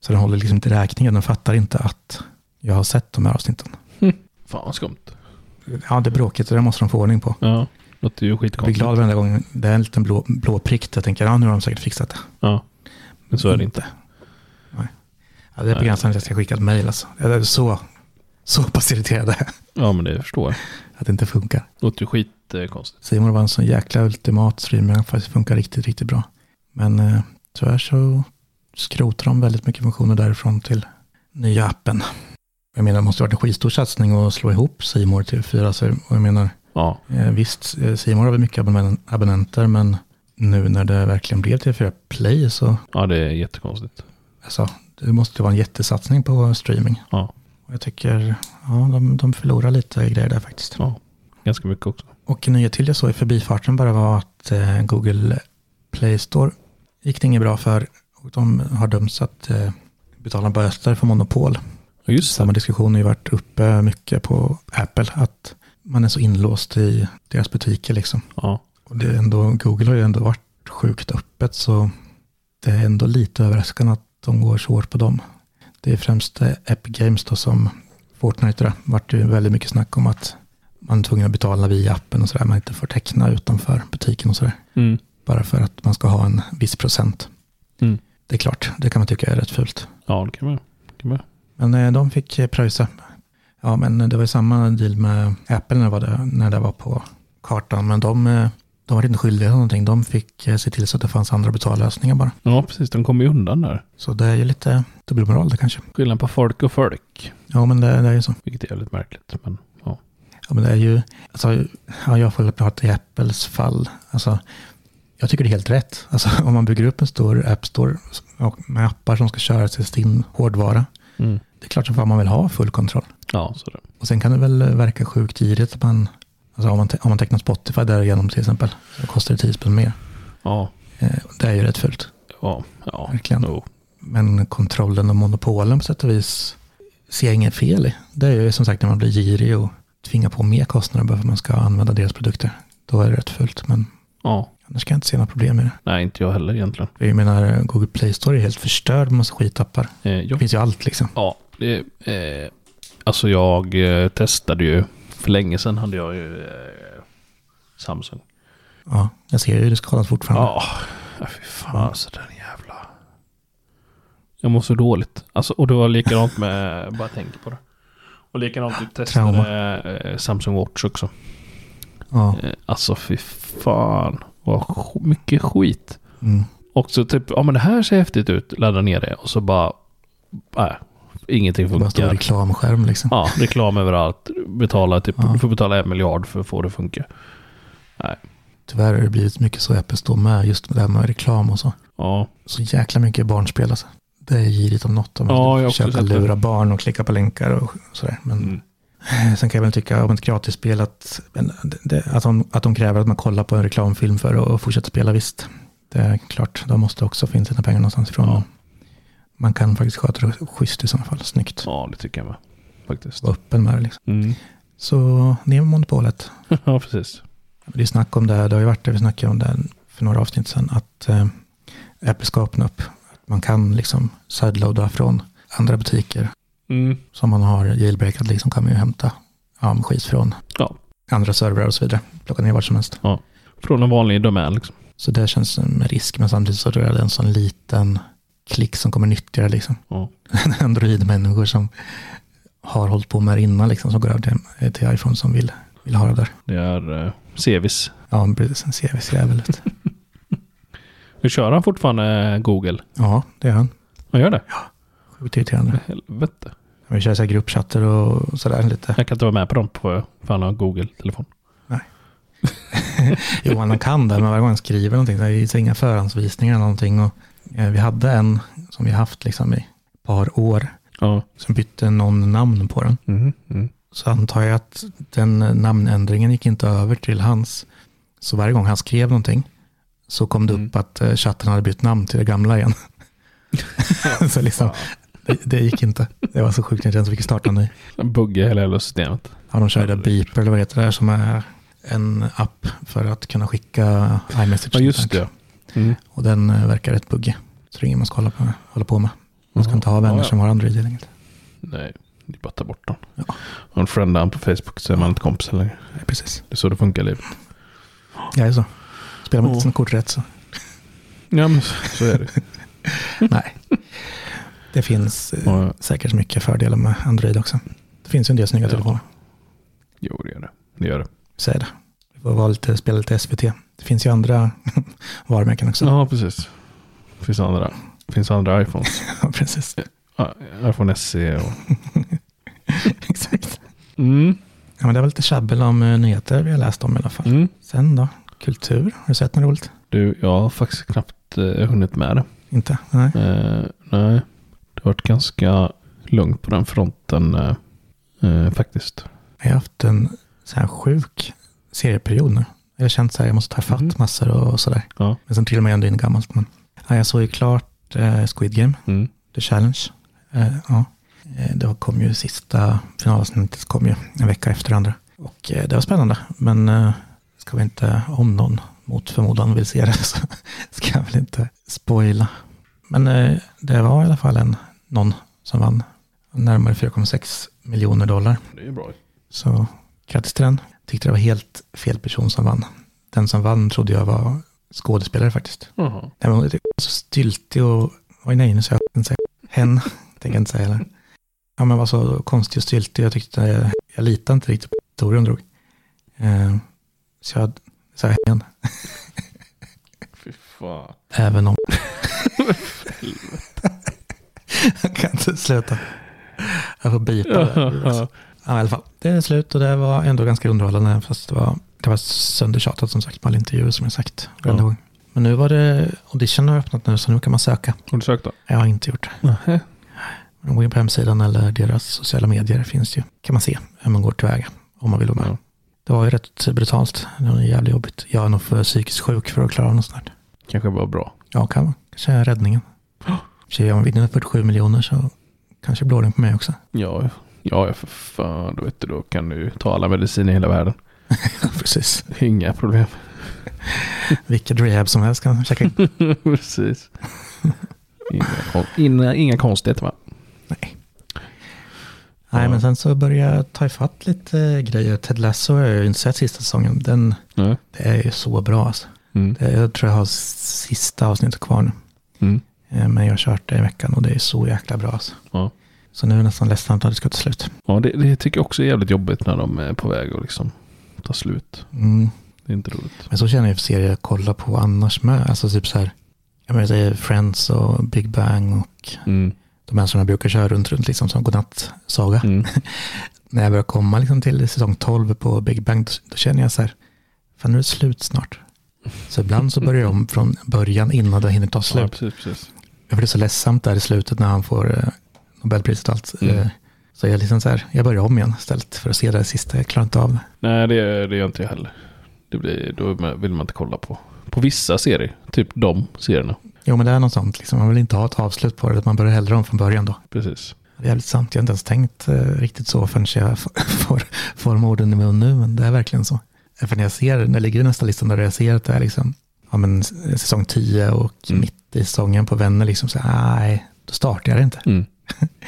Så den håller liksom inte räkningen, den fattar inte att jag har sett de här avsnitten. <laughs> Fan vad skumt. Ja, det är bråkigt och det måste de få ordning på. Ja, låter ju Jag blir skitkonstigt. glad varenda gång det är en liten blå, blå prick. Jag tänker, ja nu har de säkert fixat det. Ja, men så är det inte. Nej. Ja, det är på gränsen att jag ska skicka ett mejl alltså. Jag är så, så pass irriterad Ja, men det förstår jag. att det inte funkar. Låter ju skitkonstigt. Simon var en sån jäkla ultimat stream. Den faktiskt funkar riktigt, riktigt bra. Men eh, tyvärr så skrotar de väldigt mycket funktioner därifrån till nya appen. Jag menar, det måste ha varit en skitstor satsning att slå ihop Simor till fyra. Så, och jag menar, Ja, eh, visst, eh, Simor har väl mycket abonnen- abonnenter, men nu när det verkligen blev till 4 Play så, ja det är jättekonstigt. alltså, det måste vara en jättesatsning på streaming. Ja, jag tycker, ja, de, de förlorar lite grejer där faktiskt. ja. Ganska mycket också. Och en nyhet till jag såg i förbifarten bara var att eh, Google Play Store gick det inget bra för. Och de har dömts att eh, betala böter för monopol. Just Samma det. diskussion har ju varit uppe mycket på Apple. Att man är så inlåst i deras butiker liksom. Ja, Och det är ändå, Google har ju ändå varit sjukt öppet så det är ändå lite överraskande att de går så hårt på dem. Det är främst eh, Epic Games då som Fortnite då, vart ju väldigt mycket snack om att man är tvungen att betala via appen och sådär. Man inte får teckna utanför butiken och sådär. mm. Bara för att man ska ha en viss procent. Mm. Det är klart, det kan man tycka är rätt fult. ja det kan man det kan man. Men eh, de fick eh, pröjsa. Ja, men det var ju samma deal med Apple när det var, det, när det var på kartan. Men de, eh, de var inte skyldiga någonting. De fick se till så att det fanns andra betallösningar bara. Ja, precis. De kommer ju undan där. Så det är ju lite dubbelmoral det kanske. Skillnad på folk och folk. Ja, men det, det är ju så. Vilket är jävligt märkligt. Men Ja, men det är ju, alltså, ja, jag får prata i Apples fall. Alltså, Jag tycker det är helt rätt. Alltså, <laughs> om man bygger upp en stor App Store med appar som ska köra till sin hårdvara. Mm. Det är klart som fan man vill ha full kontroll. Ja, så det. Och sen kan det väl verka sjukt girigt att man, alltså om man, te- om man tecknar Spotify därigenom till exempel, så kostar det 10 spänn mer. Ja, Eh, det är ju rätt fult. ja, ja. Verkligen. Jo. Men kontrollen och monopolen på sätt och vis ser jag inget fel i. Det är ju som sagt när man blir girig och tvingar på mer kostnader bara för att man ska använda deras produkter. Då är det rätt fult. Men Ja, annars kan jag inte se några problem med det. nej, inte jag heller egentligen. Jag menar, Google Play Store är helt förstörd med massa skitappar. Eh, jo. Det finns ju allt liksom. Ja, det, eh, alltså jag eh, testade ju, för länge sedan hade jag ju eh, Samsung. Ja, jag ser ju det skadas fortfarande. Ja, ja, fy fan så den jävla... Jag mår så dåligt. Alltså, och det var likadant med, <laughs> bara tänker på det. Och likadant, vi testade eh, Samsung Watch också. Ja. Eh, alltså fy fan, sk- mycket skit. Mm. Och så typ, ja men det här ser häftigt ut, ladda ner det. Och så bara, nej, ingenting Det bara står funkar. reklamskärm liksom. Ja, reklam överallt. Betala typ, Ja. du får betala en miljard för att få det att funka. Tyvärr har det blivit mycket så i Apple Store med just med det här med reklam och så. Ja, Så jäkla mycket barnspel alltså. Det är girigt om något. Om man Ja, det. lura barn och klicka på länkar och sådär. Men mm. Eh, sen kan jag väl tycka om ett gratisspel att, att, de, att de kräver att man kollar på en reklamfilm för att fortsätta spela, visst. Det är klart, de måste också få in sina pengar någonstans ifrån. Ja. Man kan faktiskt sköta det schysst i sådana fall, snyggt. ja det tycker jag med. Faktiskt. Vara öppen med det liksom. Mm. Så ner med monopolet. <laughs> ja, precis. Det är snack om det, det har ju varit det vi snackade om det för några avsnitt sedan, att eh, Apple ska öppna upp. Att man kan liksom sideloada från andra butiker Mm. som man har jailbreakat, liksom kan man ju hämta ja, skit från Ja. andra servrar och så vidare. Plocka ner vart som helst. Från en vanlig domän liksom. Så det känns med risk, men samtidigt så tror jag det är en sån liten klick som kommer nyttja det liksom. Ja. <laughs> Android-människor som har hållit på med det innan liksom, som går över till, till iPhone som vill, vill ha det där. Det är eh, Sevis. Ja, precis. En CVC-jävel. Hur <laughs> kör han fortfarande Google? ja, det är han. Han gör det? Sjukt irriterande. Helvete. Vi kör så här gruppchatter och sådär lite. Jag kan inte vara med på dem på, för han har Google-telefon. <laughs> Jo, han kan det, men varje gång han skriver någonting, så är det inga förhandsvisningar eller någonting. Och, eh, vi hade en som vi haft liksom i ett par år, Ja. som bytte någon namn på den. Mm. Mm. Så antar jag att den namnändringen gick inte över till hans. Så varje gång han skrev någonting så kom det Mm. upp att eh, chatten hade bytt namn till det gamla igen. <laughs> <laughs> så liksom, det, det gick inte. Det var så sjukt irriterande så vi fick starta ny. En bugg i hela jävla systemet. Ja, de körde Beeper eller vad heter det där som är en app för att kunna skicka iMessage. Ja, just det. Mm. Och den eh, verkar rätt buggig. Så det är ingen man ska hålla på, hålla på med. Man ska Jaha. inte ha vänner Ja, ja. som har Android helt enkelt. Nej, det är bara att ta bort dem. Ja. Har en friend han på Facebook så är man inte kompisar längre. Nej, precis. Det är så det funkar i livet. Ja, det är så. Spelar man inte Ja. sina kort rätt så. Ja, men så är det. <laughs> Nej. Det finns eh, Ja. säkert mycket fördelar med Android också. Det finns ju en del snygga Ja. telefoner. Jo, det gör det. Det gör det. Säg det. Vi får vara lite, spela lite SVT. Det finns ju andra <laughs> varumärken också. Ja, precis. Det finns andra, det finns andra iPhones. <laughs> Ja, precis. IPhone SE och... <laughs> Exakt. Mm. Ja, men det var lite tjabbel om eh, nyheter vi har läst om i alla fall. Mm. Sen då? Kultur? Har du sett något roligt? Du, jag har faktiskt knappt eh, hunnit med det. Inte? Nej. Eh, nej, varit ganska lugnt på den fronten eh, eh, faktiskt. Jag har haft en så här sjuk serieperiod nu. Jag har känt så här, jag måste ta fatt Mhm. massor och sådär. Ja. Men sen trillar man ju ändå in gammalt. Men, ja, jag såg ju klart eh, Squid Game, Mm. The Challenge. Eh, ja. eh, det kom ju sista finalavsnittet kom ju en vecka efter andra. Och eh, det var spännande. Men ska vi inte, om någon mot förmodan vill se det, <laughs> så ska jag väl inte spoila. Men det var i alla fall en, någon som vann närmare 4,6 miljoner dollar. Det är bra. Så grattis till den. Tyckte det var helt fel person som vann. Den som vann trodde jag var skådespelare faktiskt. Nej, men hon är så styltig och... Oj nej, nu sa jag inte säga. Hen, tänker jag inte säga heller. Ja, men var så konstig och styltig. Jag tyckte, jag, jag litade inte riktigt på historien drog. Eh, så jag sa hen. Fy fan. Även om... <laughs> jag kan inte sluta. Jag får bipa det. Ja. Ja, i alla fall. Det är slut och det var ändå ganska underhållande. Fast det var, det var söndertjatat som sagt på alla intervjuer som jag sagt. Ja. Men nu var det, audition har öppnat nu så nu kan man söka. Har du sökt då? Jag har inte gjort det. Nähä. Men gå in på hemsidan eller deras sociala medier finns det ju. Kan man se hur man går tillväga om man vill vara med. Ja. Det var ju rätt brutalt. Det var jävligt jobbigt. Jag är nog för psykiskt sjuk för att klara av något sånt här. Kanske var bra. Ja, kan, kanske är räddningen. Så man vinner 47 miljoner så kanske blår den på mig också. Ja, ja för fan. Då, vet du, då kan du ta alla mediciner i hela världen. <laughs> Precis. Inga problem. <laughs> Vilket rehab som helst kan checka in. <laughs> Precis. Inga, inga, inga konstigheter va? Nej. Nej, men sen så började jag ta ifatt lite grejer. Ted Lasso har jag ju inte sett sista säsongen. Den, Nej. det är ju så bra alltså. Mm. Det, jag tror jag har sista avsnittet kvar nu. Mm. Eh, Men jag har kört det i veckan och det är så jäkla bra alltså. Ja. Så nu är jag nästan ledsen att det ska ta slut. Ja, det, det tycker jag också är jävligt jobbigt när de är på väg att liksom ta slut. Mm. Det är inte roligt. Men så känner jag för serier jag kollar på annars med. Alltså typ så här, jag menar, det är Friends och Big Bang och Mm. de här som jag brukar köra runt, runt liksom som godnattsaga. Mm. <laughs> När jag börjar komma liksom till säsong 12 på Big Bang, då, då känner jag så här, fan nu är det slut snart. Så ibland så börjar jag om från början innan det hinner ta Ja, slut. precis, precis. Det är så ledsamt där i slutet när han får eh, Nobelpriset och allt. Mm. Eh, så jag, liksom så här, jag börjar om igen istället för att se det sista. Jag klarar inte av det. Nej, det, det gör inte jag heller. Det blir, då vill man inte kolla på. På vissa serier, typ de serierna. Jo, men det är något sånt. Liksom. Man vill inte ha ett avslut på det. Man börjar hellre om från början då. Precis. Det är jävligt sant. Jag har inte ens tänkt eh, riktigt så förrän jag <laughs> får, får de orden i mun nu. Men det är verkligen så. För när jag ser, när jag ligger i nästa listan där jag ser att det är liksom, ja, men, säsong 10 och Mm. mitt i säsongen på Vänner, liksom så nej, då startar jag det inte. Mm.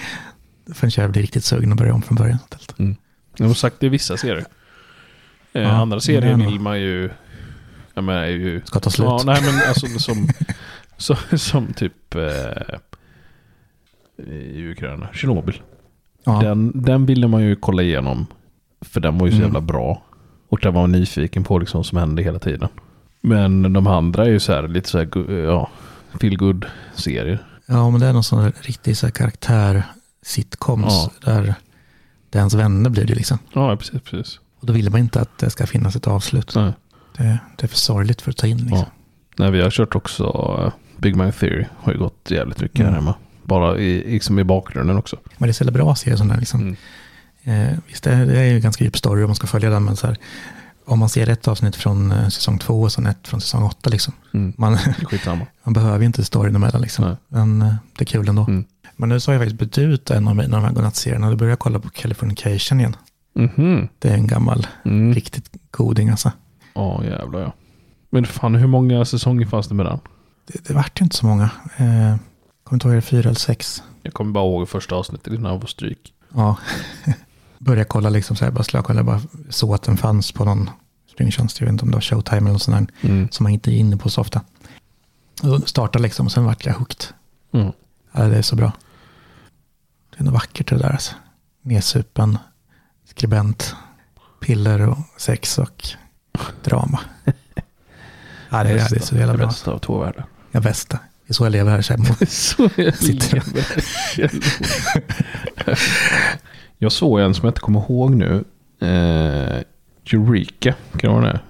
<laughs> Förrän jag blir riktigt sugen och börjar om från början. Mm. Jag har sagt det är vissa serier. Eh, Ja, andra serier nog- vill man ju... Jag menar är ju... Ska ta slut. Ja, nej men alltså som... <laughs> som, som typ... Eh, i Ukraina. Tjernobyl. Ja, Den, den ville man ju kolla igenom. För den var ju så Mm. jävla bra. Och där var man nyfiken på liksom som hände hela tiden. Men de andra är ju så här lite så här, ja, feel serier ja, men det är någon sån här riktig så här, karaktär sitcoms Ja. där det ens vänner blir det liksom. Ja, precis, precis. Och då vill man inte att det ska finnas ett avslut. Nej. Det, det är för sorgligt för att ta in liksom. Ja. Nej, vi har kört också eh, Big Bang Theory. Har ju gått jävligt mycket Mm. här hemma. Bara i, liksom i bakgrunden också. Men det är så jävla bra att se sådana här liksom. Mm. Eh, visst, det är, det är ju ganska djup story om man ska följa den, men så här, om man ser ett avsnitt från eh, säsong två och sen ett från säsong åtta, liksom. Mm. man, <laughs> man behöver ju inte storyn emellan, liksom. Nej. men eh, det är kul ändå. Mm. Men nu så har jag faktiskt bytt ut en av mina- de här godnattserierna, då börjar jag kolla på Californication igen. Mhm. Det är en gammal, Mm. riktigt goding alltså. Ja, jävlar ja. Men fan, hur många säsonger fanns det med den? Det, det vart ju inte så många. Eh, kommer inte ihåg, fyra eller sex? Jag kommer bara ihåg första avsnittet innan jag får stryk. Ja, <laughs> började kolla liksom så här, bara slökolla, bara så att den fanns på någon streamingtjänst, jag vet inte om det var Showtime eller något sånt där, Mm. som man inte är inne på så ofta. Och startade liksom och sen vart jag hooked. Mm. Ja, det är så bra. Det är nog vackert det där alltså. Nedsupen, skribent, piller och sex och drama. <laughs> Ja, det, är, det är så jävla Det bra. bästa av två världar. Jag bästa. Det är så jag lever här. Så här. <laughs> Så jag Sitter- <laughs> Jag såg en som jag inte kommer ihåg nu. Eh, Eureka, kan det vara det?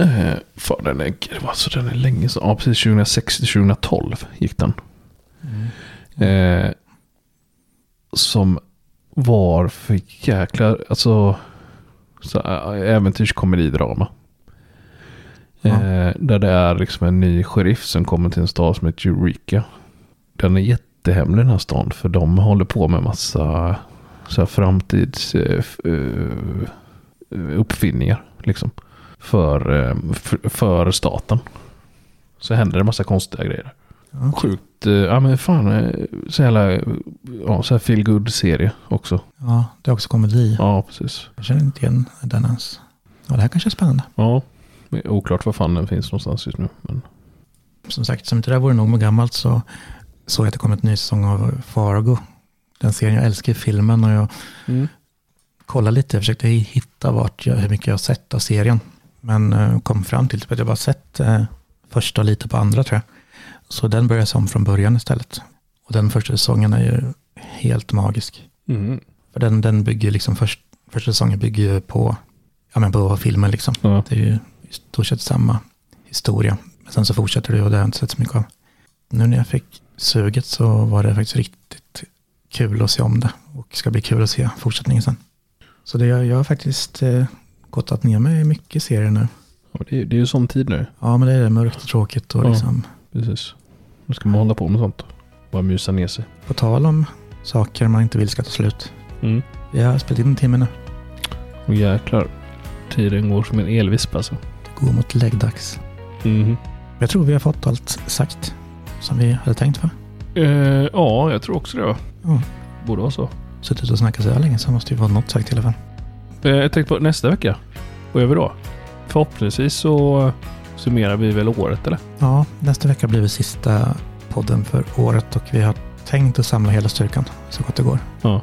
Eh, fan, den är, det var alltså den är länge sedan. Ja, precis 2006 till 2012 gick den. Eh, som var för jäkla, alltså så, äh, äventyrskomedidrama. Ja. Eh, där det är liksom en ny sheriff som kommer till en stad som heter Eureka. Den är jättehemlig den här stan för de håller på med massa så här framtids eh, eh, uppfinningar liksom. För, eh, för, för staten. Så händer det massa konstiga grejer. Ja. Sjukt, ja men fan, så jävla, ja så här feel good serie också. Ja, det är också komedi. Ja, precis. Jag känner inte igen den ens. Ja, det här kanske är spännande. Ja, oklart var fan den finns någonstans just nu. Men Som sagt, som inte det där vore nog med gammalt så såg jag att det kom ett ny säsong av Fargo. Den serien, jag älskar filmen och jag kollade lite. Jag försökte hitta vart jag, hur mycket jag har sett av serien. Men eh, kom fram till typ att jag bara sett eh, första och lite på andra tror jag. Så den började jag om från början istället. Och den första säsongen är ju helt magisk. Mm. För den, den bygger liksom, först, första säsongen bygger ju på, ja men på filmen liksom. Ja. Det är ju i stort sett samma historia. Men sen så fortsätter det och det har jag inte sett så mycket av. Nu när jag fick suget så var det faktiskt riktigt kul att se om det. Och ska bli kul att se fortsättningen sen. Så det, jag har faktiskt eh, gottat ner mig mycket serier nu. Ja, det, är, det är ju sån tid nu. Ja, men det är det mörkt och tråkigt och Ja. liksom. Precis. Nu ska man hålla på med sånt. Bara mysa ner sig. På tal om saker man inte vill ska ta slut. Mm. Vi har spelat in en timme nu. Och jäklar. Tiden går som en elvisp alltså. Det går mot läggdags. Mhm. Jag tror vi har fått allt sagt som vi hade tänkt för. Eh, ja, jag tror också det. Ja. Borde vara så. Suttit och snackat så här länge så måste vi få något sagt i alla fall. Eh, jag tänkte på nästa vecka. Vad gör vi då? Förhoppningsvis så summerar vi väl året eller? Ja, nästa vecka blir det sista podden för året och vi har tänkt att samla hela styrkan så gott det går. Ja.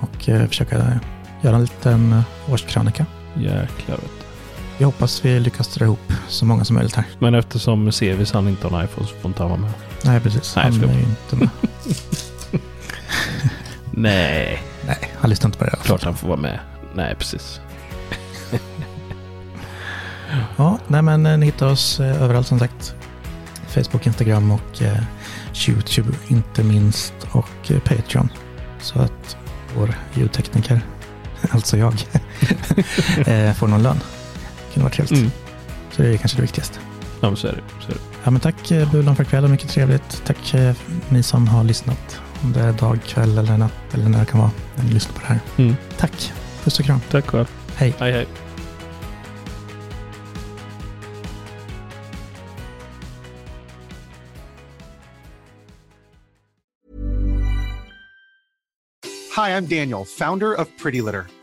Och eh, försöka göra en liten eh, årskrönika. Jäklar vet du. Jag hoppas vi lyckas dra ihop så många som möjligt här. Men eftersom Sevis han inte har en iPhone så får inte han vara med. Nej, precis. Nej, Han är ju inte med. <laughs> Nej. Nej, han lyssnar inte på det. Klart han får vara med. Nej, precis. Ja, nej men eh, ni hittar oss eh, överallt som sagt. Facebook, Instagram och eh, YouTube inte minst och eh, Patreon. Så att vår ljudtekniker, <laughs> alltså jag, <laughs> eh, får någon lön. Det kunde vara trevligt. Mm. Så det är kanske det viktigaste. Ja, men så är det. Så är det. Ja, men tack eh, Bulan för kvällen, mycket trevligt. Tack ni som har lyssnat. Om det är dag, kväll eller natt eller när det kan vara när ni lyssnar på det här. Mm. Tack, puss och kram. Tack själv. Hej. Hej, hej. Hi, I'm Daniel, founder of Pretty Litter.